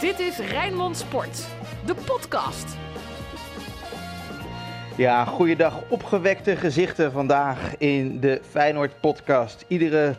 Dit is Rijnmond Sport, de podcast. Ja, goeiedag. Opgewekte gezichten vandaag in de Feyenoord podcast. Iedere,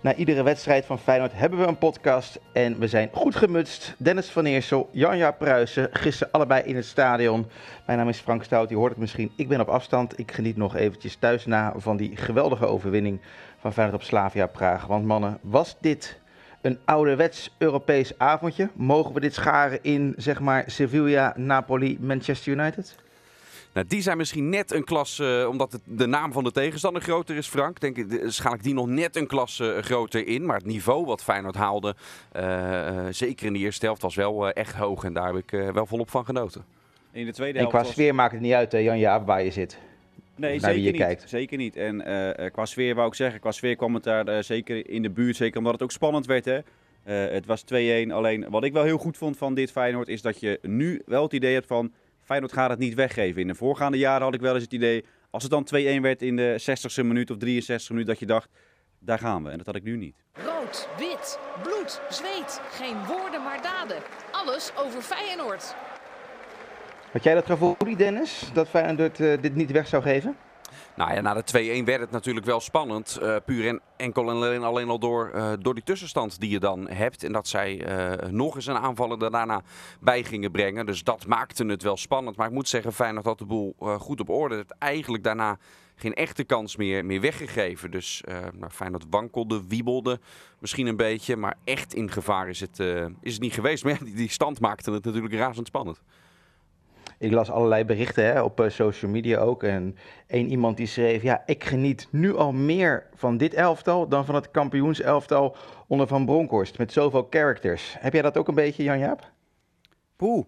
na iedere wedstrijd van Feyenoord hebben we een podcast en we zijn goed gemutst. Dennis van Eersel, Janja Pruisen, gisteren allebei in het stadion. Mijn naam is Frank Stout, je hoort het misschien. Ik ben op afstand. Ik geniet nog eventjes thuis na van die geweldige overwinning van Feyenoord op Slavia Praag. Want mannen, was dit een ouderwets Europees avondje? Mogen we dit scharen in, zeg maar, Sevilla, Napoli, Manchester United? Nou, die zijn misschien net een klas, uh, omdat het, de naam van de tegenstander groter is, Frank. Denk ik, schaal ik die nog net een klas uh, groter in. Maar het niveau wat Feyenoord haalde, uh, zeker in de eerste helft, was wel echt hoog. En daar heb ik wel volop van genoten. In de tweede helft. En qua was... sfeer maakt het niet uit, Jan Jaap, waar je zit. Nee, zeker niet. Kijkt. Zeker niet. En qua sfeer wou ik zeggen, qua sfeer kwam het daar zeker in de buurt. Zeker omdat het ook spannend werd. Hè? het was 2-1. Alleen wat ik wel heel goed vond van dit Feyenoord is dat je nu wel het idee hebt van Feyenoord gaat het niet weggeven. In de voorgaande jaren had ik wel eens het idee, als het dan 2-1 werd in de 60ste minuut of 63 minuut, dat je dacht, daar gaan we. En dat had ik nu niet. Rood, wit, bloed, zweet. Geen woorden maar daden. Alles over Feyenoord. Had jij dat gevoel, Dennis, dat Feyenoord uh, dit niet weg zou geven? Nou ja, na de 2-1 werd het natuurlijk wel spannend. Uh, puur en enkel en alleen, alleen al door, uh, door die tussenstand die je dan hebt. En dat zij nog eens een aanvaller er daarna bij gingen brengen. Dus dat maakte het wel spannend. Maar ik moet zeggen, Feyenoord had de boel goed op orde. Het eigenlijk daarna geen echte kans meer, meer weggegeven. Dus nou, Feyenoord wankelde, wiebelde misschien een beetje. Maar echt in gevaar is het, is het niet geweest. Maar die, die stand maakte het natuurlijk razend spannend. Ik las allerlei berichten hè, op uh, social media ook. En één iemand die schreef: Ja, ik geniet nu al meer van dit elftal dan van het kampioenselftal onder Van Bronckhorst. Met zoveel characters. Heb jij dat ook een beetje, Jan-Jaap? Poeh.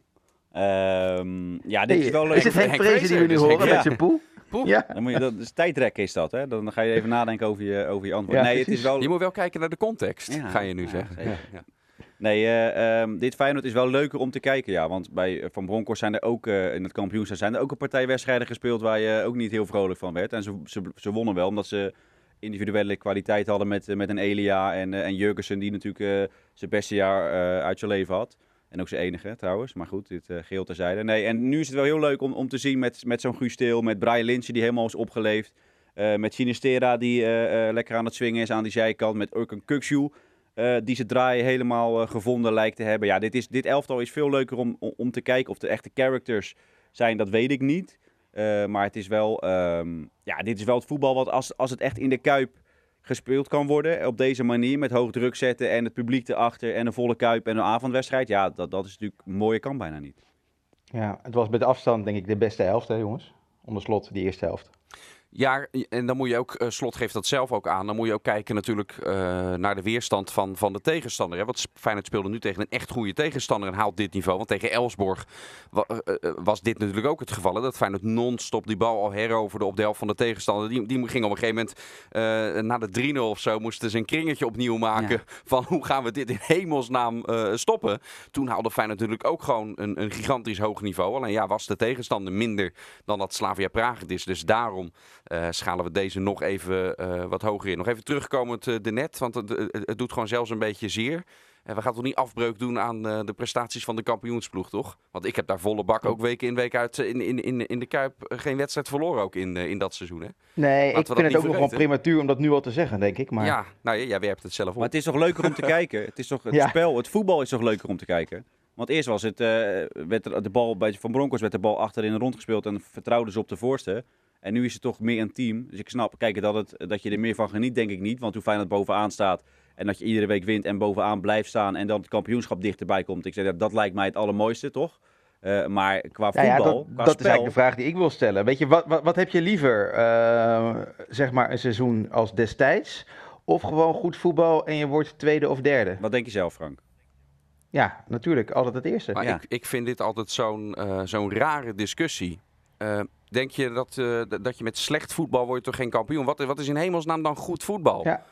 Um, ja, dit hey, is wel leuk. Is het Henk Vrezen die we nu horen ja. met zijn poe? Poeh. Ja. Dan moet je, dat is tijdrekken is dat, hè? Dan ga je even nadenken over je, over je antwoord. Ja, nee, het is wel... Je moet wel kijken naar de context, ja, ga je nu zeggen. Nee, um, dit Feyenoord is wel leuker om te kijken, ja. Want bij Van Bronckhorst zijn er ook, uh, in het kampioenschap zijn er ook een partij wedstrijden gespeeld waar je ook niet heel vrolijk van werd. En ze, ze, ze wonnen wel, omdat ze individuele kwaliteit hadden met, met een Elia en, en Jurgensen, die natuurlijk zijn beste jaar uit zijn leven had. En ook zijn enige trouwens, maar goed, dit geheel terzijde. Nee, en nu is het wel heel leuk om, om te zien met, met zo'n Guus Steel, met Brian Lynch die helemaal is opgeleefd. met Sinistera die lekker aan het swingen is aan die zijkant, met Urken Kukshu. Uh, die ze draaien helemaal uh, gevonden lijkt te hebben. Ja, dit, is, dit elftal is veel leuker om, om te kijken of de echte characters zijn, dat weet ik niet. Uh, maar het is wel, um, ja, dit is wel het voetbal wat als, als het echt in de Kuip gespeeld kan worden, op deze manier, met hoog druk zetten en het publiek erachter en een volle Kuip en een avondwedstrijd. Ja, dat, dat is natuurlijk mooie kan bijna niet. Ja, het was met afstand denk ik de beste helft, hè jongens? Onder slot, die eerste helft. Ja, en dan moet je ook, uh, Slot geeft dat zelf ook aan, dan moet je ook kijken natuurlijk uh, naar de weerstand van, van de tegenstander. Hè? Want Feyenoord speelde nu tegen een echt goede tegenstander en haalt dit niveau. Want tegen Elsborg wa uh, was dit natuurlijk ook het geval. Hè? Dat Feyenoord non-stop die bal al heroverde op de helft van de tegenstander. Die, die ging op een gegeven moment, na de 3-0 of zo, moesten ze een kringetje opnieuw maken. Ja. Van hoe gaan we dit in hemelsnaam stoppen. Toen haalde Feyenoord natuurlijk ook gewoon een, een gigantisch hoog niveau. Alleen ja, was de tegenstander minder dan dat Slavia Praag het is. Dus daarom... Uh, schalen we deze nog even uh, wat hoger in. Nog even terugkomend uh, de net, want het, het, doet gewoon zelfs een beetje zeer. En we gaan toch niet afbreuk doen aan de prestaties van de kampioensploeg, toch? Want ik heb daar volle bak ook week in, week uit in, in, in, in de Kuip geen wedstrijd verloren ook in, in dat seizoen, hè? Nee, Laten ik vind het ook nog wel prematuur om dat nu al te zeggen, denk ik. Maar... Ja, nou ja, jij werpt het zelf op. Maar het is toch leuker om te kijken? Het is toch het ja. spel, het voetbal is toch leuker om te kijken? Want eerst was het, werd er, de bal bij Van Broncos werd de bal achterin rondgespeeld en vertrouwden ze op de voorste. En nu is het toch meer een team. Dus ik snap, kijk, dat, het, dat je er meer van geniet, denk ik niet. Want hoe fijn dat bovenaan staat. En dat je iedere week wint en bovenaan blijft staan. En dan het kampioenschap dichterbij komt. Ik zeg, dat, dat lijkt mij het allermooiste, toch? Uh, maar qua voetbal, ja, ja, dat, qua dat spel... is eigenlijk de vraag die ik wil stellen. Weet je, wat, wat, wat heb je liever? Uh, zeg maar een seizoen als destijds? Of gewoon goed voetbal en je wordt tweede of derde? Wat denk je zelf, Frank? Ja, natuurlijk. Altijd het eerste. Maar ja. ik, ik vind dit altijd zo'n uh, zo'n rare discussie. Denk je dat, uh, dat je met slecht voetbal wordt toch geen kampioen? Wat, wat is in hemelsnaam dan goed voetbal? Ja.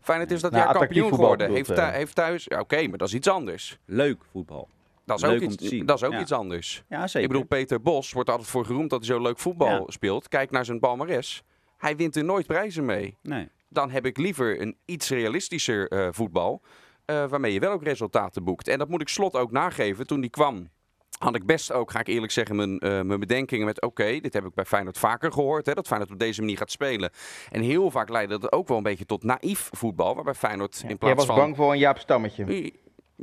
Fijn het is dat nou, jij kampioen geworden. Heeft, uh, heeft thuis... Ja, Oké, okay, maar dat is iets anders. Leuk voetbal. Dat is leuk ook, iets, dat is ook ja. iets anders. Ja, zeker. Ik bedoel, Peter Bos wordt altijd voor geroemd dat hij zo leuk voetbal ja. speelt. Kijk naar zijn palmares. Hij wint er nooit prijzen mee. Nee. Dan heb ik liever een iets realistischer uh, voetbal. eh, waarmee je wel ook resultaten boekt. En dat moet ik slot ook nageven. Toen die kwam, had ik best ook, ga ik eerlijk zeggen, mijn, eh, mijn bedenkingen met... oké, dit heb ik bij Feyenoord vaker gehoord, hè, dat Feyenoord op deze manier gaat spelen. En heel vaak leidde dat ook wel een beetje tot naïef voetbal, waarbij Feyenoord in Jij plaats was van... bang voor een Jaap Stammetje.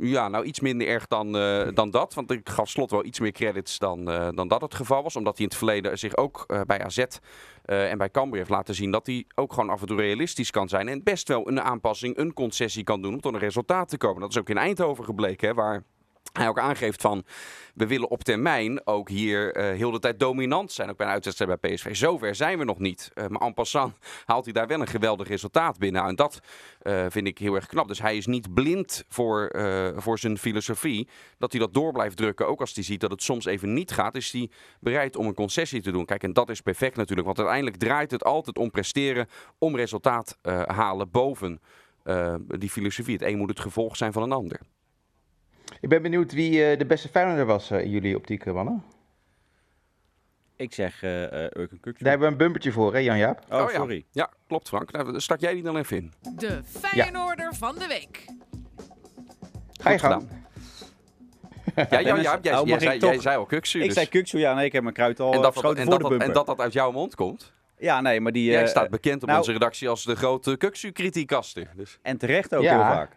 Ja, nou iets minder erg dan, eh, dan dat. Want ik gaf slot wel iets meer credits dan, eh, dan dat het geval was. Omdat hij in het verleden zich ook eh, bij AZ eh, en bij Cambuur heeft laten zien dat hij ook gewoon af en toe realistisch kan zijn. En best wel een aanpassing, een concessie kan doen om tot een resultaat te komen. Dat is ook in Eindhoven gebleken, hè, waar hij ook aangeeft van we willen op termijn ook hier eh, heel de tijd dominant zijn. Ook bij een bij PSV. Zover zijn we nog niet. Eh, maar en passant haalt hij daar wel een geweldig resultaat binnen. En dat eh, vind ik heel erg knap. Dus hij is niet blind voor, voor zijn filosofie. Dat hij dat door blijft drukken. Ook als hij ziet dat het soms even niet gaat. Is hij bereid om een concessie te doen. Kijk, en dat is perfect natuurlijk. Want uiteindelijk draait het altijd om presteren. Om resultaat halen boven die filosofie. Het een moet het gevolg zijn van een ander. Ik ben benieuwd wie eh, de beste Feyenoorder was eh, in jullie optiek, eh, mannen. Ik zeg eh eh Urken Kuksu. Daar hebben we een bumpertje voor, hè Jan-Jaap? Oh, ja. sorry. Ja, klopt Frank. Nou, stak jij die dan even in. De Feyenoorder van de week. Ga je Goed gang. Ja, ja, Dennis, ja, jij, jij mag zei, toch- jij zei al Kuksu. Ik dus- zei Kuksu, ja, nee, ik heb mijn kruid al en dat, verschoten en, voor dat, de dat, bumper. en dat dat uit jouw mond komt. Ja, nee, maar die... jij staat bekend op nou- onze redactie als de grote Kuksu-criticaster. Dus. En terecht ook Ja. heel vaak.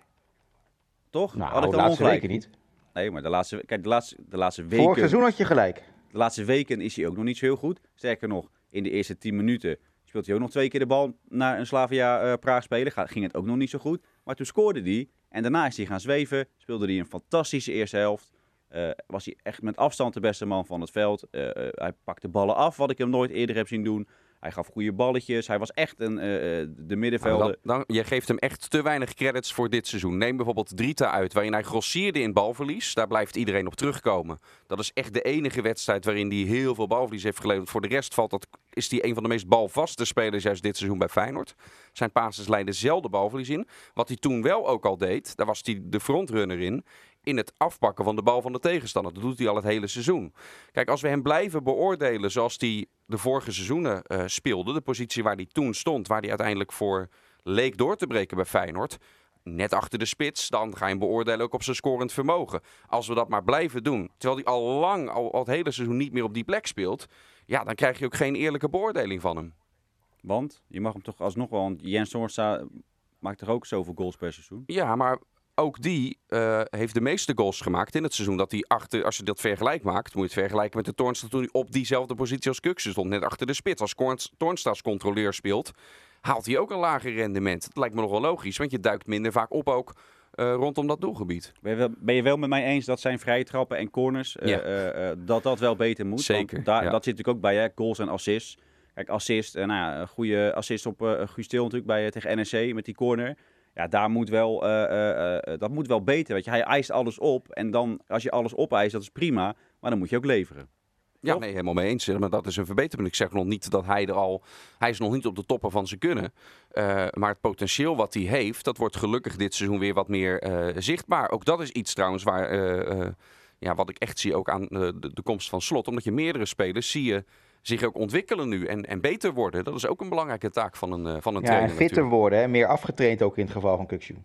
Toch? Nou, Had ik dan laatste ongelijk? weken niet. Nee, maar de laatste, kijk, de laatste, de laatste Vorig weken... seizoen had je gelijk. De laatste weken is hij ook nog niet zo heel goed. Sterker nog, in de eerste 10 minuten speelt hij ook nog twee keer de bal naar een Slavia eh, Praag spelen. Ga- Ging het ook nog niet zo goed. Maar toen scoorde hij. En daarna is hij gaan zweven. Speelde hij een fantastische eerste helft. Eh, was hij echt met afstand de beste man van het veld. Eh, hij pakte ballen af, wat ik hem nooit eerder heb zien doen. Hij gaf goede balletjes. Hij was echt een, eh, eh, de middenvelder. Dan, je geeft hem echt te weinig credits voor dit seizoen. Neem bijvoorbeeld Drita uit, waarin hij grossierde in balverlies. Daar blijft iedereen op terugkomen. Dat is echt de enige wedstrijd waarin hij heel veel balverlies heeft geleverd. Voor de rest valt dat, is hij een van de meest balvaste spelers juist dit seizoen bij Feyenoord. Zijn passes leiden zelden balverlies in. Wat hij toen wel ook al deed, daar was hij de frontrunner in in het afpakken van de bal van de tegenstander. Dat doet hij al het hele seizoen. Kijk, als we hem blijven beoordelen zoals hij de vorige seizoenen eh, speelde, de positie waar hij toen stond, waar hij uiteindelijk voor leek door te breken bij Feyenoord, net achter de spits, dan ga je hem beoordelen ook op zijn scorend vermogen. Als we dat maar blijven doen, terwijl hij al lang, al, al het hele seizoen niet meer op die plek speelt, ja, dan krijg je ook geen eerlijke beoordeling van hem. Want je mag hem toch alsnog wel... Want Jens Noordstra maakt toch ook zoveel goals per seizoen? Ja, maar ook die eh, heeft de meeste goals gemaakt in het seizoen. Dat hij achter, als je dat vergelijk maakt, moet je het vergelijken met de Toornstra toen hij op diezelfde positie als Kuksen stond. Net achter de spits. Als Toornstra als controleur speelt, haalt hij ook een lager rendement. Dat lijkt me nog wel logisch, want je duikt minder vaak op ook eh, rondom dat doelgebied. Ben je, wel, ben je wel met mij eens dat zijn vrije trappen en corners, eh, Ja. dat dat wel beter moet? Zeker, daar, ja. Dat zit natuurlijk ook bij, hè, goals en assists. Kijk, assist, nou ja, een goede assist op Guus Til natuurlijk bij, tegen NEC met die corner. Ja, daar moet wel, eh, eh, eh, dat moet wel beter. Weet je. Hij eist alles op en dan, als je alles opeist, dat is prima. Maar dan moet je ook leveren. Ja, nee, helemaal mee eens. Maar dat is een verbetering. Ik zeg nog niet dat hij er al... Hij is nog niet op de toppen van zijn kunnen. Maar het potentieel wat hij heeft, dat wordt gelukkig dit seizoen weer wat meer zichtbaar. Ook dat is iets trouwens waar... ja, wat ik echt zie ook aan de, de komst van Slot. Omdat je meerdere spelers zie je zich ook ontwikkelen nu en, en beter worden. Dat is ook een belangrijke taak van een, eh, van een Ja, trainer en fitter natuurlijk. worden, hè? meer afgetraind ook in het geval van Kukshu.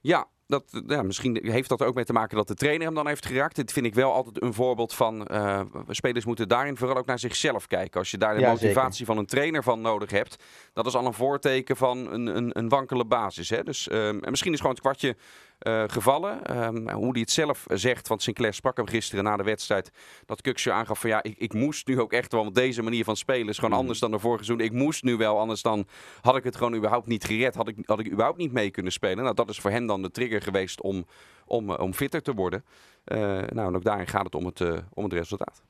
Ja, dat, ja, misschien heeft dat er ook mee te maken dat de trainer hem dan heeft geraakt. Dit vind ik wel altijd een voorbeeld van... eh, spelers moeten daarin vooral ook naar zichzelf kijken. Als je daar de Ja, motivatie van een trainer van nodig hebt... dat is al een voorteken van een, een, een wankele basis. Hè? Dus, ehm, en misschien is gewoon het kwartje eh, gevallen. Ehm, hoe hij het zelf zegt, want Sinclair sprak hem gisteren na de wedstrijd... dat Kuksje aangaf van ja, ik, ik moest nu ook echt wel... want deze manier van spelen is gewoon Mhm. anders dan de vorige seizoen. Ik moest nu wel, anders dan had ik het gewoon überhaupt niet gered. Had ik, had ik überhaupt niet mee kunnen spelen. Nou, dat is voor hem dan de trigger geweest om, om, eh, om fitter te worden. Eh, nou, en ook daarin gaat het om het, om het resultaat.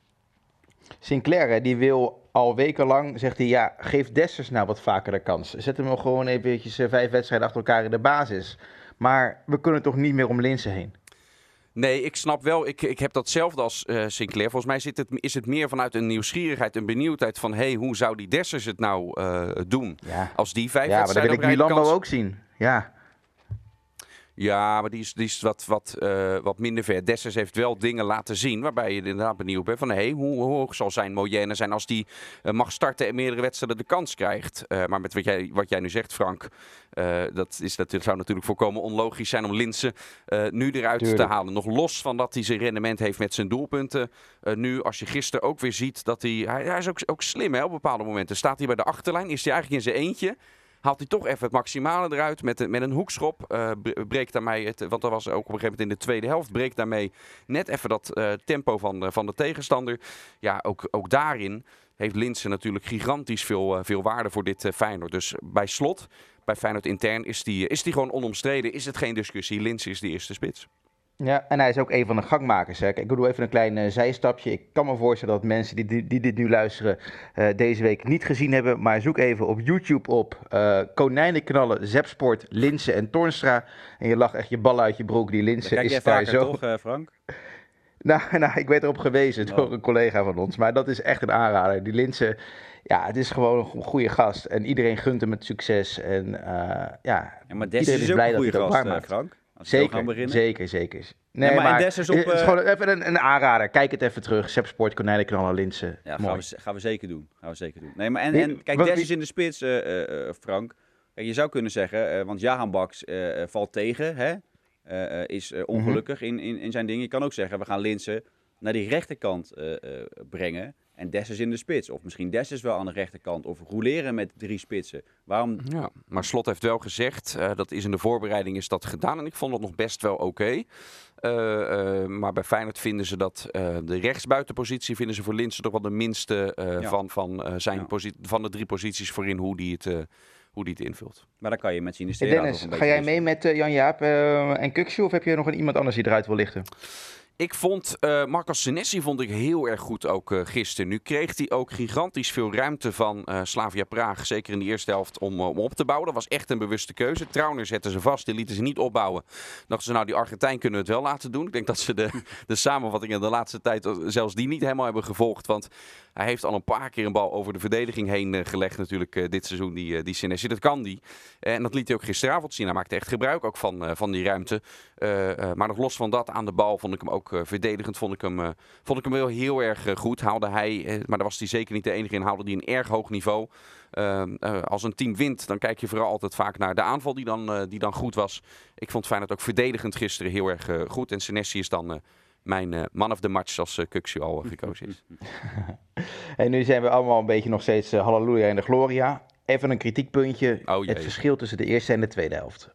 Sinclair, hè, die wil al wekenlang, zegt hij, ja, geef Dessers nou wat vaker de kans. Zet hem gewoon eventjes vijf wedstrijden achter elkaar in de basis. Maar we kunnen toch niet meer om Linsen heen. Nee, ik snap wel. Ik, ik heb datzelfde als eh, Sinclair. Volgens mij zit het, is het meer vanuit een nieuwsgierigheid, een benieuwdheid van... hey, hoe zou die Dessers het nou eh, doen? Ja, Als die vijf ja maar dat wil ik Milambo kans- ook zien. Ja, Ja, maar die is, die is wat, wat, uh, wat minder ver. Dessers heeft wel dingen laten zien waarbij je inderdaad benieuwd bent van hey, hoe, hoog zal zijn Moyenne zijn als die uh, mag starten en meerdere wedstrijden de kans krijgt. Uh, maar met wat jij, wat jij nu zegt, Frank, dat, is, dat zou natuurlijk voorkomen onlogisch zijn om Linsen nu eruit Tuurlijk. te halen. Nog los van dat hij zijn rendement heeft met zijn doelpunten. nu, als je gisteren ook weer ziet dat hij, hij, hij is ook, ook slim hè, op bepaalde momenten. Staat hij bij de achterlijn, is hij eigenlijk in zijn eentje haalt hij toch even het maximale eruit met, met een hoekschop. Uh, breekt daarmee, het, want dat was ook op een gegeven moment in de tweede helft, breekt daarmee net even dat uh, tempo van, van de tegenstander. Ja, ook, ook daarin heeft Linsen natuurlijk gigantisch veel, uh, veel waarde voor dit Feyenoord. Dus bij slot, bij Feyenoord intern, is die, is die gewoon onomstreden. Is het geen discussie. Linsen is de eerste spits. Ja, en hij is ook een van de gangmakers. Hè. Ik doe even een klein uh, zijstapje. Ik kan me voorstellen dat mensen die, die, die dit nu luisteren uh, deze week niet gezien hebben. Maar zoek even op YouTube op uh, Konijnenknallen, Zepsport, Linsen en Tornstra. En je lacht echt je bal uit je broek. Die Linsen kijk is daar zo... toch, Frank? Nou, nou, ik werd erop gewezen oh. door een collega van ons. Maar dat is echt een aanrader. Die Linsen, ja, het is gewoon een goede gast. En iedereen gunt hem het succes. En ja, ja maar iedereen is, blij dat hij het Frank. Zeker, zeker, zeker. Nee, maar, maar is op, het is gewoon even een, een, aanrader. Kijk het even terug. Sepsport, Konijnenknallen, Linsen. Ja, gaan we, gaan we, zeker doen. Gaan we zeker doen. Nee, maar en, en kijk, Des is in de spits, uh, uh, Frank. Kijk, je zou kunnen zeggen, want Jahan Baks valt tegen, hè? is ongelukkig mm -hmm. in, in, in zijn dingen. Je kan ook zeggen, we gaan Linsen naar die rechterkant brengen. En Dessers in de spits. Of misschien Dessers wel aan de rechterkant. Of roleren met drie spitsen. Waarom... Ja, maar Slot heeft wel gezegd, uh, dat is in de voorbereiding is dat gedaan. En ik vond het nog best wel oké. Okay. Uh, uh, maar bij Feyenoord vinden ze dat de rechtsbuitenpositie vinden ze voor Linsen toch wel de minste ja. van, van, zijn ja. van de drie posities voorin hoe die het hoe die het invult. Maar dan kan je met zien. Hey Dennis, ga jij mee met uh, Jan-Jaap uh, en Kuksje of heb je nog een iemand anders die eruit wil lichten? Ik vond uh, Marcos Senesi vond ik heel erg goed ook uh, gisteren. Nu kreeg hij ook gigantisch veel ruimte van uh, Slavia Praag. Zeker in de eerste helft om, om op te bouwen. Dat was echt een bewuste keuze. Trauner zetten ze vast. Die lieten ze niet opbouwen. Dachten ze nou die Argentijn kunnen het wel laten doen. Ik denk dat ze de, de samenvattingen de laatste tijd zelfs die niet helemaal hebben gevolgd. Want hij heeft al een paar keer een bal over de verdediging heen gelegd natuurlijk dit seizoen. Die, die. Dat kan die. en dat liet hij ook gisteravond zien. Hij maakte echt gebruik ook van, van die ruimte. Maar nog los van dat aan de bal vond ik hem ook uh, verdedigend vond ik hem, vond ik hem wel heel erg goed. Haalde hij, maar daar was hij zeker niet de enige in, haalde hij een erg hoog niveau. Ehm, als een team wint, dan kijk je vooral altijd vaak naar de aanval die dan, die dan goed was. Ik vond Feyenoord ook verdedigend gisteren heel erg goed. En Senesi is dan mijn man of the match als uh, al gekozen is. en nu zijn we allemaal een beetje nog steeds halleluja in de gloria. Even een kritiekpuntje. Oh, het verschil tussen de eerste en de tweede helft.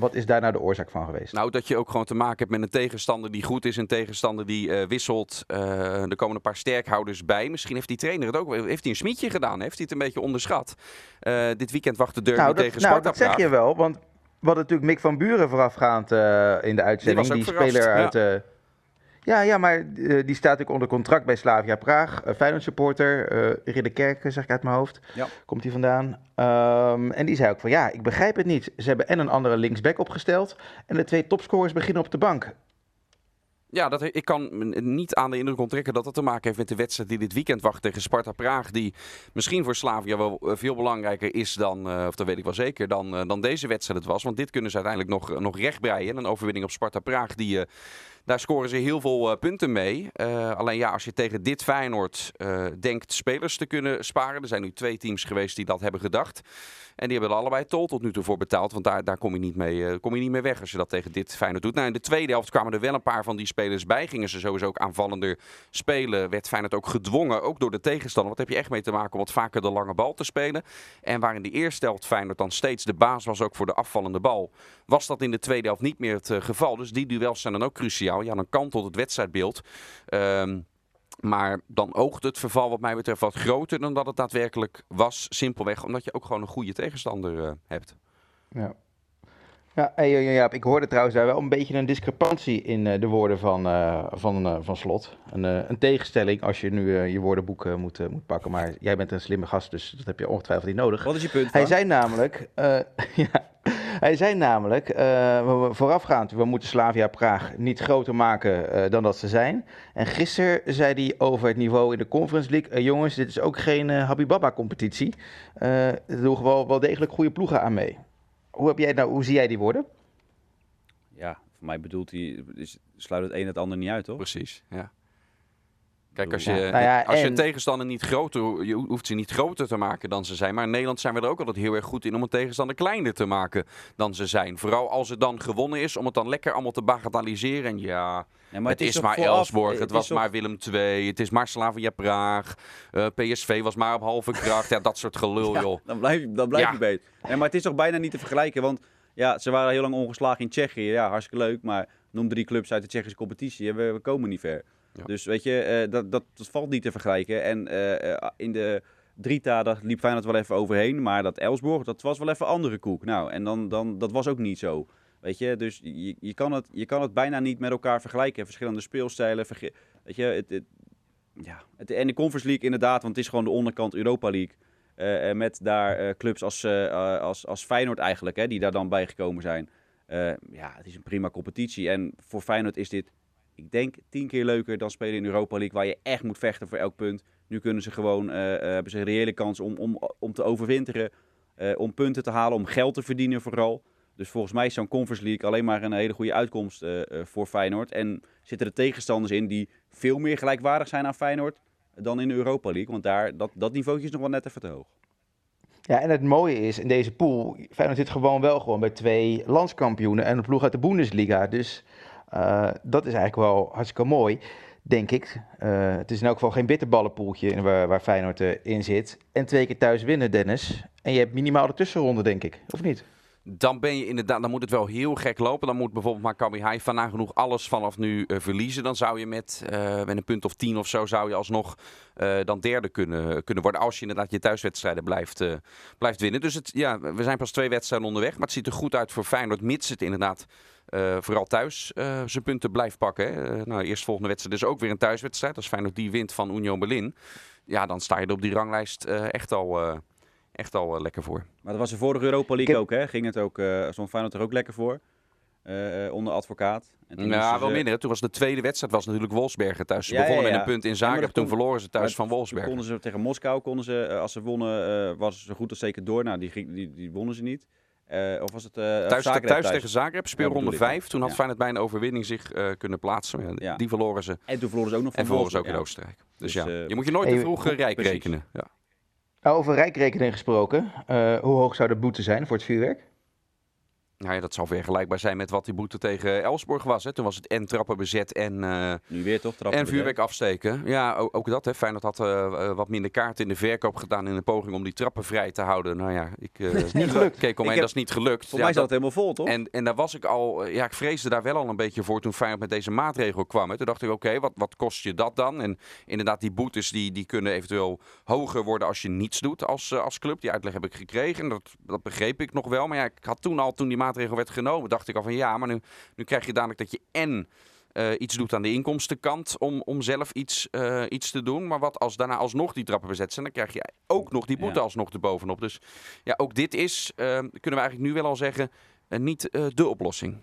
Wat is daar nou de oorzaak van geweest? Nou, dat je ook gewoon te maken hebt met een tegenstander die goed is. Een tegenstander die uh, wisselt. Uh, er komen een paar sterkhouders bij. Misschien heeft die trainer het ook. Heeft hij een smietje gedaan? Heeft hij het een beetje onderschat? Uh, dit weekend wacht de deur nou, tegen Sparta. Nou, dat zeg je wel. Want we hadden natuurlijk Mick van Buren voorafgaand in de uitzending. Die, die speler uit... Ja. Ja, ja maar uh, die staat ook onder contract bij Slavia Praag. Uh, Feyenoord supporter, uh, Ridderkerk zeg ik uit mijn hoofd. Ja. Komt hij vandaan. Um, en die zei ook van ja, ik begrijp het niet. Ze hebben en een andere linksback opgesteld. En de twee topscorers beginnen op de bank. Ja, dat, ik kan niet aan de indruk onttrekken dat dat te maken heeft met de wedstrijd die dit weekend wacht tegen Sparta Praag. Die misschien voor Slavia wel veel belangrijker is dan, of dat weet ik wel zeker, dan, dan deze wedstrijd het was. Want dit kunnen ze uiteindelijk nog, nog rechtbreien. Een overwinning op Sparta Praag die daar scoren ze heel veel uh, punten mee. Uh, alleen ja, als je tegen dit Feyenoord uh, denkt spelers te kunnen sparen. Er zijn nu twee teams geweest die dat hebben gedacht. En die hebben allebei tol tot nu toe voor betaald. Want daar, daar kom, je niet mee, kom je niet mee weg als je dat tegen dit Feyenoord doet. Nou, in de tweede helft kwamen er wel een paar van die spelers bij. Gingen ze sowieso ook aanvallender spelen. Werd Feyenoord ook gedwongen, ook door de tegenstander. Wat heb je echt mee te maken om wat vaker de lange bal te spelen. En waar in de eerste helft Feyenoord dan steeds de baas was ook voor de afvallende bal. Was dat in de tweede helft niet meer het geval. Dus die duels zijn dan ook cruciaal ja, dan kantelt het wedstrijdbeeld. Um, maar dan oogt het verval wat mij betreft wat groter dan dat het daadwerkelijk was. Simpelweg omdat je ook gewoon een goede tegenstander uh, hebt. Ja. Ja, hey, ja, ik hoorde trouwens daar wel een beetje een discrepantie in uh, de woorden van, uh, van, van Slot. Een, een tegenstelling als je nu je woordenboek moet, moet pakken. Maar jij bent een slimme gast, dus dat heb je ongetwijfeld niet nodig. Wat is je punt? Hij zei namelijk, ja, hij zei namelijk, uh, voorafgaand, we moeten Slavia Praag niet groter maken uh, dan dat ze zijn. En gisteren zei hij over het niveau in de Conference League, uh, jongens, dit is ook geen Habibaba-competitie. er doen gewoon wel degelijk goede ploegen aan mee. Hoe, heb jij nou, hoe zie jij die woorden? ja, voor mij bedoelt hij, is, sluit het een het ander niet uit, toch? Precies, ja. Kijk, als je, Ja, nou ja, als je en- tegenstander niet groter, je hoeft ze niet groter te maken dan ze zijn. Maar in Nederland zijn we er ook altijd heel erg goed in om een tegenstander kleiner te maken dan ze zijn. Vooral als het dan gewonnen is, om het dan lekker allemaal te bagatelliseren. En ja, Ja, het, is, maar vooraf- Elsborg, het, was maar Willem II, het is maar Slavia Praag, eh, PSV was maar op halve kracht. Ja, dat soort gelul, Ja, joh. dan blijf je, dan blijf Ja. je beter. Nee, maar het is toch bijna niet te vergelijken, want ja, ze waren heel lang ongeslagen in Tsjechië. Ja, hartstikke leuk, maar noem drie clubs uit de Tsjechische competitie we komen niet ver. Dus weet je, eh, dat, dat, valt niet te vergelijken. En eh, eh, in de Drita, liep Feyenoord wel even overheen, maar dat Elsborg, dat was wel even andere koek. Nou, en dan, dan, dat was ook niet zo. Weet je, dus je, je, kan het, je kan het bijna niet met elkaar vergelijken. Verschillende speelstijlen. weet je, het, ja. Het, en de Conference League inderdaad, want het is gewoon de onderkant Europa League. Met daar clubs als, als, als Feyenoord eigenlijk, hè, die daar dan bij gekomen zijn. Ja, het is een prima competitie. En voor Feyenoord is dit, ik denk, tien keer leuker dan spelen in Europa League, waar je echt moet vechten voor elk punt. Nu kunnen ze gewoon, eh, eh, hebben ze een reële kans om, om, om te overwinteren, eh, om punten te halen, om geld te verdienen vooral. Dus volgens mij is zo'n Conference League alleen maar een hele goede uitkomst voor Feyenoord. En zitten er tegenstanders in die veel meer gelijkwaardig zijn aan Feyenoord dan in de Europa League. Want daar, dat, dat niveautje is nog wel net even te hoog. Ja, en het mooie is in deze pool, Feyenoord zit gewoon wel gewoon bij twee landskampioenen en een ploeg uit de Bundesliga. Dus dat is eigenlijk wel hartstikke mooi, denk ik. Eh, het is in elk geval geen bitterballenpoeltje waar, waar Feyenoord eh, in zit. En twee keer thuis winnen, Dennis. En je hebt minimaal de tussenronde, denk ik. Of niet? Dan ben je inderdaad, dan moet het wel heel gek lopen. Dan moet bijvoorbeeld Maccabi Haifa nagenoeg alles vanaf nu eh, verliezen. Dan zou je met, eh, met een punt of tien of zo, zou je alsnog eh, dan derde kunnen, kunnen worden. Als je inderdaad je thuiswedstrijden blijft, eh, blijft winnen. Dus het, ja, we zijn pas twee wedstrijden onderweg. Maar het ziet er goed uit voor Feyenoord, mits het inderdaad eh, vooral thuis eh, zijn punten blijft pakken. Hè. Eh, nou, eerst volgende wedstrijd is ook weer een thuiswedstrijd. Als Feyenoord die wint van Union Berlin. Ja, dan sta je er op die ranglijst eh, echt al, eh, echt al lekker voor. Maar dat was de vorige Europa League ook, hè? Ging het ook, eh stond Feyenoord er ook lekker voor. eh, eh, onder advocaat. En Ja, wel ze- minder. Toen was de tweede wedstrijd was natuurlijk Wolfsberger thuis. Ze Ja, begonnen ja. met een punt in Zagreb. toen kon- verloren ze thuis maar van Toen Wolfsberger. konden ze tegen Moskou, konden ze, als ze wonnen, eh, was ze goed als zeker door. Nou, die, die, die wonnen ze niet. Eh, of was het eh Thuis, Zagreb thuis tegen Zagreb, speelronde ja. 5. Toen had Ja. Feyenoord bij een overwinning zich eh, kunnen plaatsen. Ja. Die verloren ze. En toen verloren ze ook nog van En verloren ze ook in Oostenrijk. Dus, Dus, ja, je moet je nooit te vroeg eh, rijk precies. rekenen. Ja. Nou, over rijkrekening gesproken. eh, hoe hoog zou de boete zijn voor het vuurwerk? Nou ja, dat zal vergelijkbaar zijn met wat die boete tegen Elsborg was. Hè. Toen was het en trappen bezet en, eh. Nu weer toch? trappen en we vuurwerk afsteken. Ja, ook, ook dat. Hè. Feyenoord had eh, wat minder kaarten in de verkoop gedaan in een poging om die trappen vrij te houden. Nou ja, ik eh, niet gelukt. keek omheen, dat is niet gelukt. Voor Ja, mij zat het helemaal vol, toch? En, en daar was ik al, ja, ik vreesde daar wel al een beetje voor toen Feyenoord met deze maatregel kwam. Hè. Toen dacht ik, oké, wat, wat kost je dat dan? En inderdaad, die boetes die, die kunnen eventueel hoger worden als je niets doet als, als club. Die uitleg heb ik gekregen en dat, dat begreep ik nog wel. Maar ja, ik had toen al, toen die maatregel werd genomen, dacht ik al van ja, maar nu, nu krijg je dadelijk dat je en eh, iets doet aan de inkomstenkant om, om zelf iets, eh, iets te doen. Maar wat als daarna alsnog die trappen bezet zijn, dan krijg je ook nog die boete Ja. alsnog erbovenop. Dus ja, ook dit is, eh, kunnen we eigenlijk nu wel al zeggen, niet de oplossing.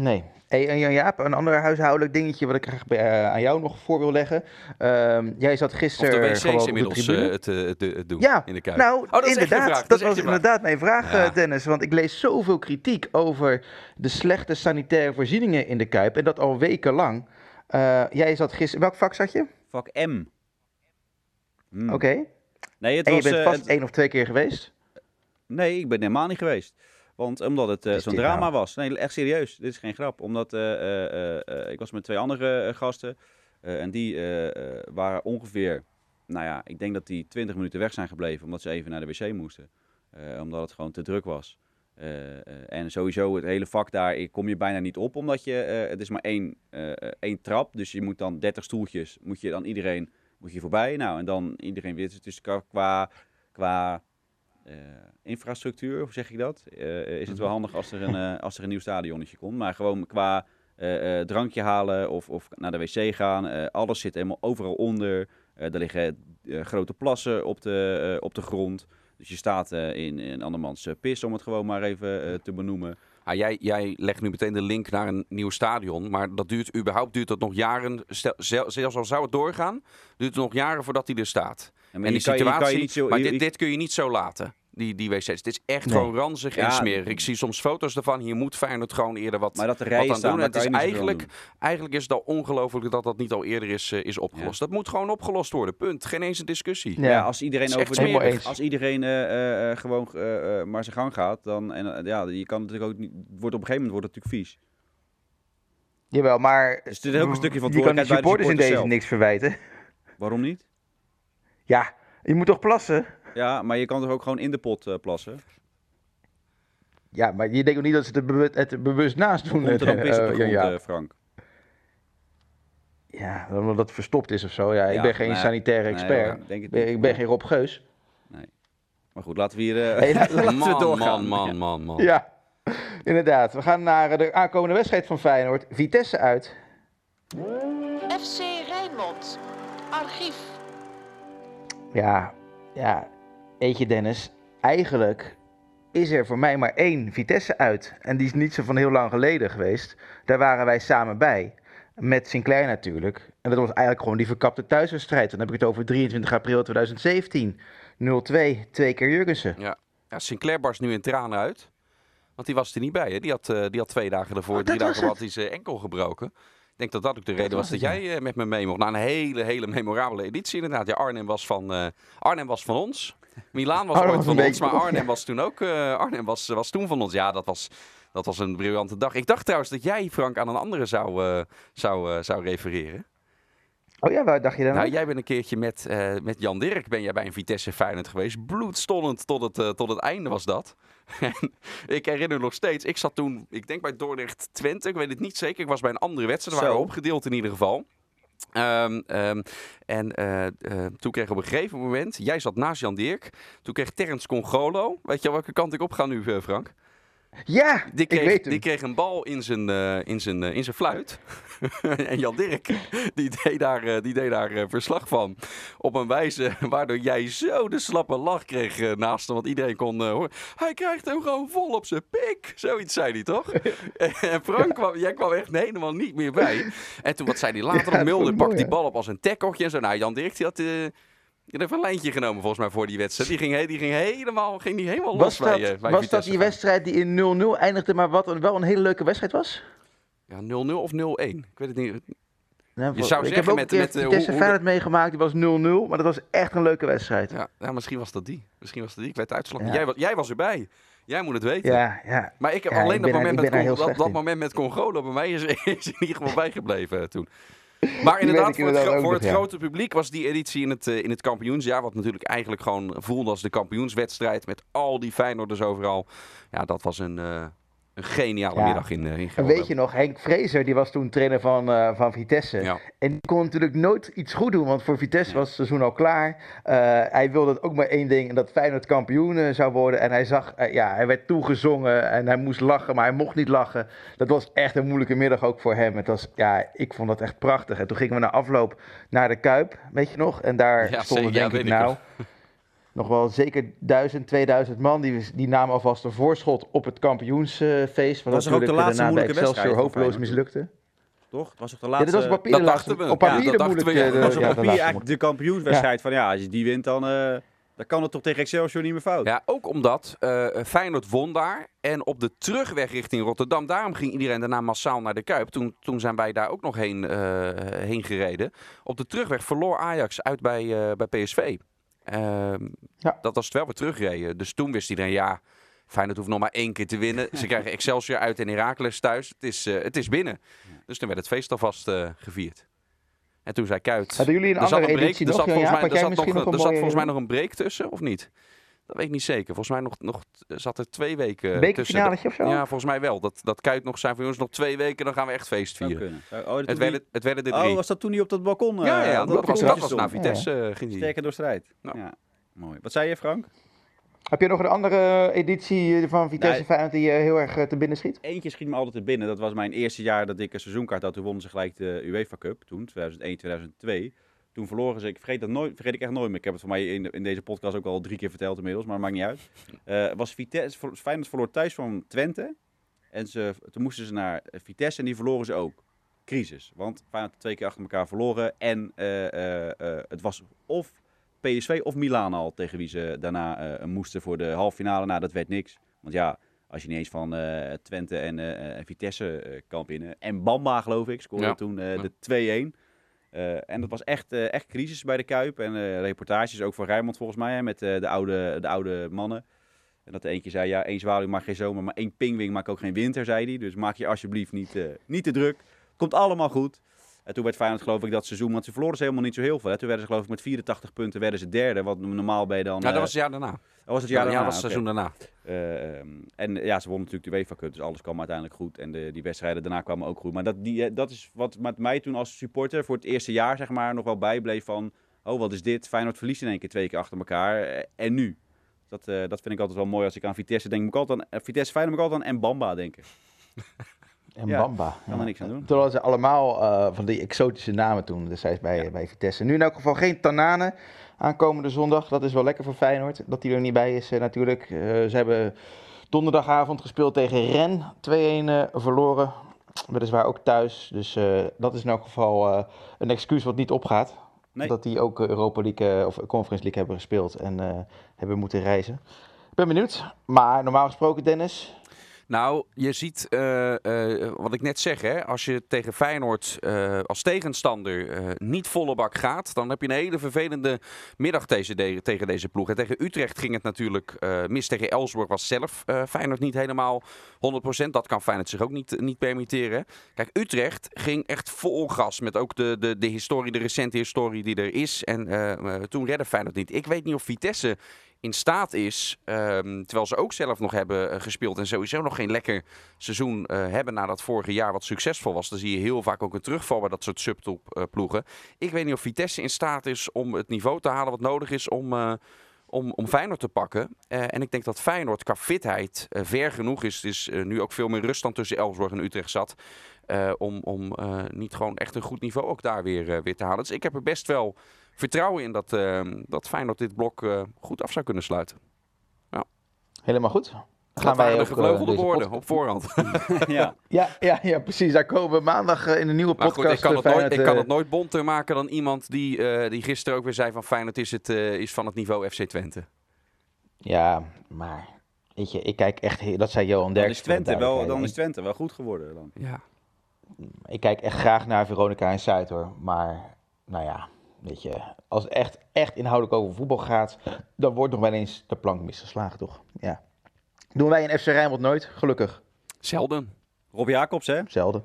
Nee. Hey, en Jan-Jaap, een ander huishoudelijk dingetje wat ik graag bij, eh, aan jou nog voor wil leggen. Ehm, jij zat Of gisteren de wc's gewoon op de inmiddels het, eh, het, eh, het doen Ja, in de Kuip. Nou, Oh, dat je inderdaad. Dat, was je inderdaad mijn vraag, Ja. Dennis. Want ik lees zoveel kritiek over de slechte sanitaire voorzieningen in de Kuip. En dat al wekenlang. Eh, jij zat gisteren... Welk vak zat je? Vak M. Hmm. Oké. Nee, het En je was, bent eh, vast het- één of twee keer geweest? Nee, ik ben helemaal niet geweest. Want omdat het eh, zo'n drama nou? was. Nee, echt serieus. Dit is geen grap. Omdat eh, eh, ik was met twee andere gasten. en die waren ongeveer, nou ja, ik denk dat die 20 minuten weg zijn gebleven. Omdat ze even naar de wc moesten. Omdat het gewoon te druk was. En sowieso het hele vak daar kom je bijna niet op. Omdat je, het is maar één, één trap. Dus je moet dan 30 stoeltjes, moet je dan iedereen moet je voorbij. Nou, en dan iedereen weer. Dus qua, qua, infrastructuur, hoe zeg ik dat? Eh, is het wel handig als er een, eh, als er een nieuw stadionnetje komt. Maar gewoon qua eh, eh, drankje halen of, of naar de wc gaan. eh, alles zit helemaal overal onder. Eh, er liggen eh, grote plassen op de, eh, op de grond. Dus je staat eh, in, in andermans eh, pis, om het gewoon maar even eh, te benoemen. Ah, jij, jij legt nu meteen de link naar een nieuw stadion. Maar dat duurt überhaupt duurt dat nog jaren. Stel, zel- zelfs al zou het doorgaan, duurt het nog jaren voordat hij er staat. En en die je- je situatie. maar dit, dit kun je niet zo laten. Die, die wc's. Het is echt Nee. gewoon ranzig en smerig. Ik zie soms foto's ervan. Hier moet Feyenoord gewoon eerder wat, Maar dat de wat aan staan, doen. Het is eigenlijk, eigenlijk is het al ongelooflijk dat dat niet al eerder is, eh, is opgelost. Dat moet gewoon opgelost worden. Punt. Geen eens een discussie. Ja. Ja, als iedereen over eens. als iedereen eh, eh, eh, gewoon eh, eh, maar zijn gang gaat, dan en ja, je kan natuurlijk ook niet. Wordt op een gegeven moment wordt het natuurlijk vies. Jawel, maar Dus het is ook een stukje je kan de bij de supporters in deze supporters zelf. niks verwijten. Waarom niet? Ja, je moet toch plassen? Ja, maar je kan toch ook gewoon in de pot eh, plassen. Ja, maar je denkt ook niet dat ze het bewust, het bewust naast doen. Komt er dan eh, pis op de eh, grond, ja, Frank? ja, omdat het verstopt is of zo. Ja, ik Ja, ben geen nee, sanitaire nee, expert. denk Ik ben- ik ben geen Rob Geus. Maar goed, laten we hier eh, Hey, laten we laten we Man, doorgaan. man, Ja. man, man, man. Ja, inderdaad. We gaan naar de aankomende wedstrijd van Feyenoord. Vitesse uit. FC Rijnmond. Archief. Ja, ja, weet je Dennis, eigenlijk is er voor mij maar één Vitesse uit. En die is niet zo van heel lang geleden geweest. Daar waren wij samen bij. Met Sinclair natuurlijk. En dat was eigenlijk gewoon die verkapte thuiswedstrijd. Dan heb ik het over 23 april 2017. 0-2, twee keer Jurgensen. Ja. ja, Sinclair barst nu in tranen uit. Want die was er niet bij. Hè? Die, had, eh, die had twee dagen daarvoor, Oh, drie dagen had hij zijn enkel gebroken. Ik denk dat dat ook de reden was was dat jij eh, met me mee mocht. Na een hele, hele memorabele editie inderdaad. Ja, Arnhem was van, eh, Arnhem was van ons. Milaan was ooit van ons, maar Arnhem was toen ook eh, Arnhem was, was toen van ons. Ja, dat was, dat was een briljante dag. Ik dacht trouwens dat jij, Frank, aan een andere zou, eh, zou, eh, zou refereren. Oh ja, waar dacht je dan? Nou, jij bent een keertje met, met Jan Dirk ben jij bij een Vitesse Feyenoord geweest. Bloedstollend tot het, tot het einde was dat. En ik herinner nog steeds, ik zat toen, ik denk bij Dordrecht Twente, ik weet het niet zeker. Ik was bij een andere wedstrijd, we waren Zo. opgedeeld in ieder geval. Ehm, ehm, en eh, eh, toen kreeg op een gegeven moment, jij zat naast Jan Dirk, toen kreeg Terrence Congolo, weet je welke kant ik op ga nu eh, Frank? Ja, Die ik kreeg, weet hem. die kreeg een bal in zijn, eh, in zijn, eh, in zijn fluit. en Jan Dirk, die deed daar, eh, die deed daar verslag van. Op een wijze waardoor jij zo de slappe lach kreeg naast hem. Want iedereen kon horen. Hij krijgt hem gewoon vol op zijn pik. Zoiets zei hij toch? en Frank, kwam, jij kwam echt helemaal niet meer bij. En toen, wat zei hij later? Ja, dat Mulder pakt die bal op als een tekkeltje en zo. Nou, Jan Dirk, die had... die had even een lijntje genomen volgens mij voor die wedstrijd. Die ging, die ging helemaal, ging die helemaal los Was dat, bij, eh, bij was dat die gaan. wedstrijd die in 0-0 eindigde, maar wat een, wel een hele leuke wedstrijd was? Ja, 0-0 of 0-1. Ik weet het niet. Nou, Je zou ik zeggen heb ook met- een keer met, eh, hoe- Vitesse hoe- Feyenoord meegemaakt, die was 0-0, maar dat was echt een leuke wedstrijd. Ja, Ja, ja, misschien was dat die. Misschien was dat die. Ik weet de uitslag. Ja. Jij, jij was erbij. Jij moet het weten. ja. Maar ik heb Ja, alleen ik dat, moment met, daar heel Con- dat, moment met Congolo bij mij is, is in ieder geval bijgebleven eh, toen. Maar inderdaad, voor het, voor grote publiek was die editie in het, eh, in het kampioensjaar. Wat natuurlijk eigenlijk gewoon voelde als de kampioenswedstrijd. Met al die Feyenoorders overal. Ja, dat was een, eh, een geniale Ja. middag in, eh in En weet je nog, Henk Vrezer, die was toen trainer van, eh, van Vitesse. Ja. En die kon natuurlijk nooit iets goed doen, want voor Vitesse was het seizoen al klaar. Eh, hij wilde ook maar één ding, en dat Feyenoord kampioen zou worden. En hij zag, ja, hij werd toegezongen en hij moest lachen, maar hij mocht niet lachen. Dat was echt een moeilijke middag ook voor hem. Het was, ja, ik vond dat echt prachtig. En toen gingen we na afloop naar de Kuip, weet je nog? En daar stonden denk ik nou... Nog wel zeker 1000, 2000 man. Die, die namen alvast een voorschot op het kampioensfeest. Wat Was er ook de laatste moeilijke Excelsior wedstrijd hopeloos mislukte. Toch? Het was toch de Ja, laatste... dit was op papier dat de laatste, dachten we. op Ja, papier dat de ja. was op ja, de papier eigenlijk de kampioenswedstrijd van ja, als je die wint dan, eh, dan kan het toch tegen Excelsior niet meer fout. Ja, ook omdat eh Feyenoord won daar. En op de terugweg richting Rotterdam, daarom ging iedereen daarna massaal naar de Kuip. Toen, toen zijn wij daar ook nog heen, eh, heen gereden. Op de terugweg verloor Ajax uit bij, eh, bij PSV. Ehm, Ja. Dat was het wel weer terugreden. Dus toen wist iedereen, ja, Feyenoord hoeft nog maar één keer te winnen. Ze krijgen Excelsior uit en Heracles thuis. Het is, eh, het is binnen. Dus toen werd het feest alvast eh, gevierd. En toen zei Kuit... Hadden jullie een Er zat andere een break, editie er zat volgens mij nog een break tussen, of niet? Dat weet ik niet zeker. Volgens mij nog, nog, zat er twee weken tussen. bekerfinaletje of zo? Ja, volgens mij wel. Dat, dat Kuit nog zijn van jongens, nog twee weken, dan gaan we echt feest vieren. Oh, dat Het werden, het werden er drie. oh, was dat toen niet op dat balkon? eh, ja, ja, op dat, was, dat was naar Vitesse. eh, ging die. Sterker door strijd. Ja. Ja. Mooi. Wat zei je, Frank? Heb je nog een andere editie eh, van Vitesse. Feyenoord die je heel erg eh, te binnen schiet? Eentje schiet me altijd te binnen. Dat was mijn eerste jaar dat ik een seizoenkaart had. Toen wonnen ze gelijk de UEFA Cup. Toen, 2001, 2002. Toen verloren ze, ik vergeet dat nooit, vergeet ik echt nooit meer. Ik heb het voor mij in, in deze podcast ook al drie keer verteld inmiddels, maar maakt niet uit. Eh was Vitesse, Feyenoord verloor thuis van Twente. En ze, toen moesten ze naar Vitesse en die verloren ze ook. Crisis. Want Feyenoord twee keer achter elkaar verloren. En eh, eh, eh, het was of PSV of Milaan al, tegen wie ze daarna eh, moesten voor de halve finale. Nou, dat werd niks. Want ja, als je niet eens van eh, Twente en eh, eh, Vitesse eh, kan winnen. En Bamba, geloof ik, scoorde Ja. toen eh, Ja. de 2-1. Eh, en dat was echt, eh, echt crisis bij de Kuip. En eh, reportages ook van Rijmond volgens mij, hè, met de, oude, de oude mannen. En dat de eentje zei, ja, één zwaluw maakt geen zomer, maar één pingwing maakt ook geen winter, zei hij. Dus maak je alsjeblieft niet, niet te druk. Komt allemaal goed. En toen werd Feyenoord geloof ik dat seizoen, want ze verloren ze helemaal niet zo heel veel. Hè. Toen werden ze geloof ik met 84 punten werden ze derde, wat normaal je dan... Ja, dat eh, was het jaar daarna. oh, was het Ja, jaar ja, daarna? dat was het seizoen daarna. Eh, ehm, en ja, ze wonnen natuurlijk de UEFA Cup, dus alles kwam uiteindelijk goed. En de, die wedstrijden daarna kwamen ook goed. Maar dat, die, eh, dat is wat met mij toen als supporter voor het eerste jaar zeg maar, nog wel bijbleef van... Oh, wat is dit? Feyenoord verliest in één keer twee keer achter elkaar. En nu? Dat, dat vind ik altijd wel mooi als ik aan Vitesse denk. Moet ik altijd aan, Vitesse Feyenoord moet ik altijd aan Mbamba denken. En Ja, Bamba. Kan er niks aan doen. Toen hadden ze allemaal eh, van die exotische namen toen, destijds bij, bij Vitesse. Nu in elk geval geen Tanane aankomende zondag. Dat is wel lekker voor Feyenoord, dat hij er niet bij is eh, natuurlijk. Eh, ze hebben donderdagavond gespeeld tegen Ren, 2-1 eh, verloren. Weliswaar ook thuis, dus eh, dat is in elk geval eh, een excuus wat niet opgaat. Nee. Dat die ook Europa League of Conference League hebben gespeeld en eh, hebben moeten reizen. Ik ben benieuwd, maar normaal gesproken Dennis, Nou, je ziet eh, eh, wat ik net zeg, hè? als je tegen Feyenoord eh, als tegenstander niet volle bak gaat, dan heb je een hele vervelende middag deze, de- tegen deze ploeg. En tegen Utrecht ging het natuurlijk mis. Tegen Elsborg was zelf Feyenoord niet helemaal 100%. Dat kan Feyenoord zich ook niet, niet permitteren. Kijk, Utrecht ging echt vol gas met ook de, de, de historie, de recente historie die er is. En toen redde Feyenoord niet. Ik weet niet of Vitesse in staat is, ehm, terwijl ze ook zelf nog hebben eh, gespeeld en sowieso nog geen lekker seizoen eh, hebben na dat vorige jaar wat succesvol was. Dan zie je heel vaak ook een terugval bij dat soort subtop eh, ploegen. Ik weet niet of Vitesse in staat is om het niveau te halen wat nodig is om, eh, om, om Feyenoord te pakken. En ik denk dat Feyenoord qua fitheid ver genoeg is. Het is nu ook veel meer rust dan tussen Elfsborg en Utrecht zat. om om niet gewoon echt een goed niveau ook daar weer, weer te halen. Dus ik heb er best wel vertrouwen in dat, eh, dat Feyenoord dit blok eh, goed af zou kunnen sluiten. helemaal goed. Dat waren de ook, eh, gevleugelde deze woorden op voorhand. ja. Ja, ja, ja, precies. Daar komen we maandag eh, in een nieuwe Maar podcast. goed, ik kan, het nooit, ik kan het nooit bonter maken dan iemand die, eh, die gisteren ook weer zei van Feyenoord is, het, eh, is van het niveau FC Twente. Ja, maar weet je, ik kijk echt, dat zei Johan Dan Derks. is, Twente wel, dan is Twente wel goed geworden. Dan. Ja. Ik, ik kijk echt graag naar Veronica en Zuid hoor. Maar, nou ja, weet je, als het echt, echt inhoudelijk over voetbal gaat, dan wordt nog wel eens de plank misgeslagen, toch? Ja. Doen wij in FC Rijnmond nooit, gelukkig. Zelden. Rob Jacobs, hè? Zelden.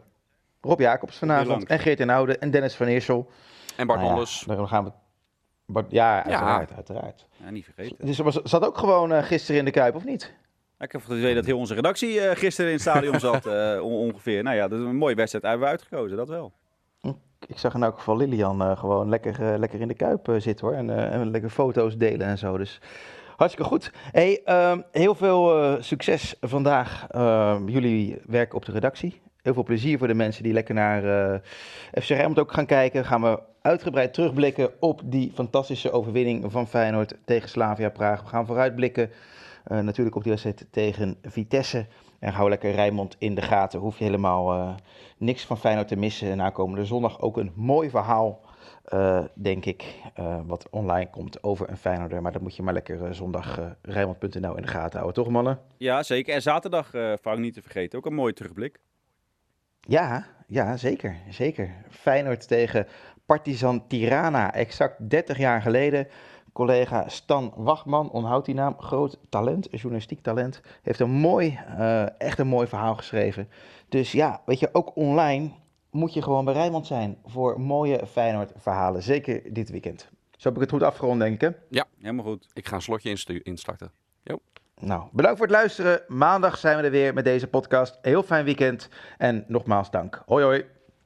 Rob Jacobs vanavond en Geert en Oude en Dennis van Eersel. En Bart Nou ja, Nolles. dan gaan we... Bart- ja, uiteraard, uiteraard. Ja, niet vergeten. Dus was, zat ook gewoon eh, gisteren in de Kuip, of niet? Ik heb het idee dat heel onze redactie eh, gisteren in het stadion zat, eh, on- ongeveer. Nou ja, dat is een mooie wedstrijd hebben we uitgekozen, dat wel. Ik zag in elk geval Lilian eh, gewoon lekker, eh, lekker in de Kuip eh, zitten hoor. En, en lekker foto's delen en zo. Dus hartstikke goed. Hey, ehm, heel veel succes vandaag. Ehm, jullie werken op de redactie. Heel veel plezier voor de mensen die lekker naar FC Rijnmond ook gaan kijken. Gaan we uitgebreid terugblikken op die fantastische overwinning van Feyenoord tegen Slavia Praag. We gaan vooruitblikken natuurlijk op die wedstrijd tegen Vitesse. En hou lekker Rijnmond in de gaten. Hoef je helemaal eh, niks van Feyenoord te missen. En aankomende zondag ook een mooi verhaal, eh, denk ik, eh, wat online komt over een Feyenoorder. Maar dat moet je maar lekker zondag Rijnmond.nl in de gaten houden, toch mannen? Ja, zeker. En zaterdag, Frank, niet te vergeten. Ook een mooie terugblik. Ja, ja, zeker, zeker. Feyenoord tegen Partizan Tirana, exact 30 jaar geleden. Collega Stan Wachtman, onthoudt die naam, groot talent, journalistiek talent, heeft een mooi, eh, echt een mooi verhaal geschreven. Dus ja, weet je, ook online moet je gewoon bij Rijnmond zijn voor mooie Feyenoord verhalen, zeker dit weekend. Zo heb ik het goed afgerond, denk ik. hè? Helemaal goed. Ik ga een slotje instarten. Nou, bedankt voor het luisteren. Maandag zijn we er weer met deze podcast. Heel fijn weekend en nogmaals dank. Hoi hoi.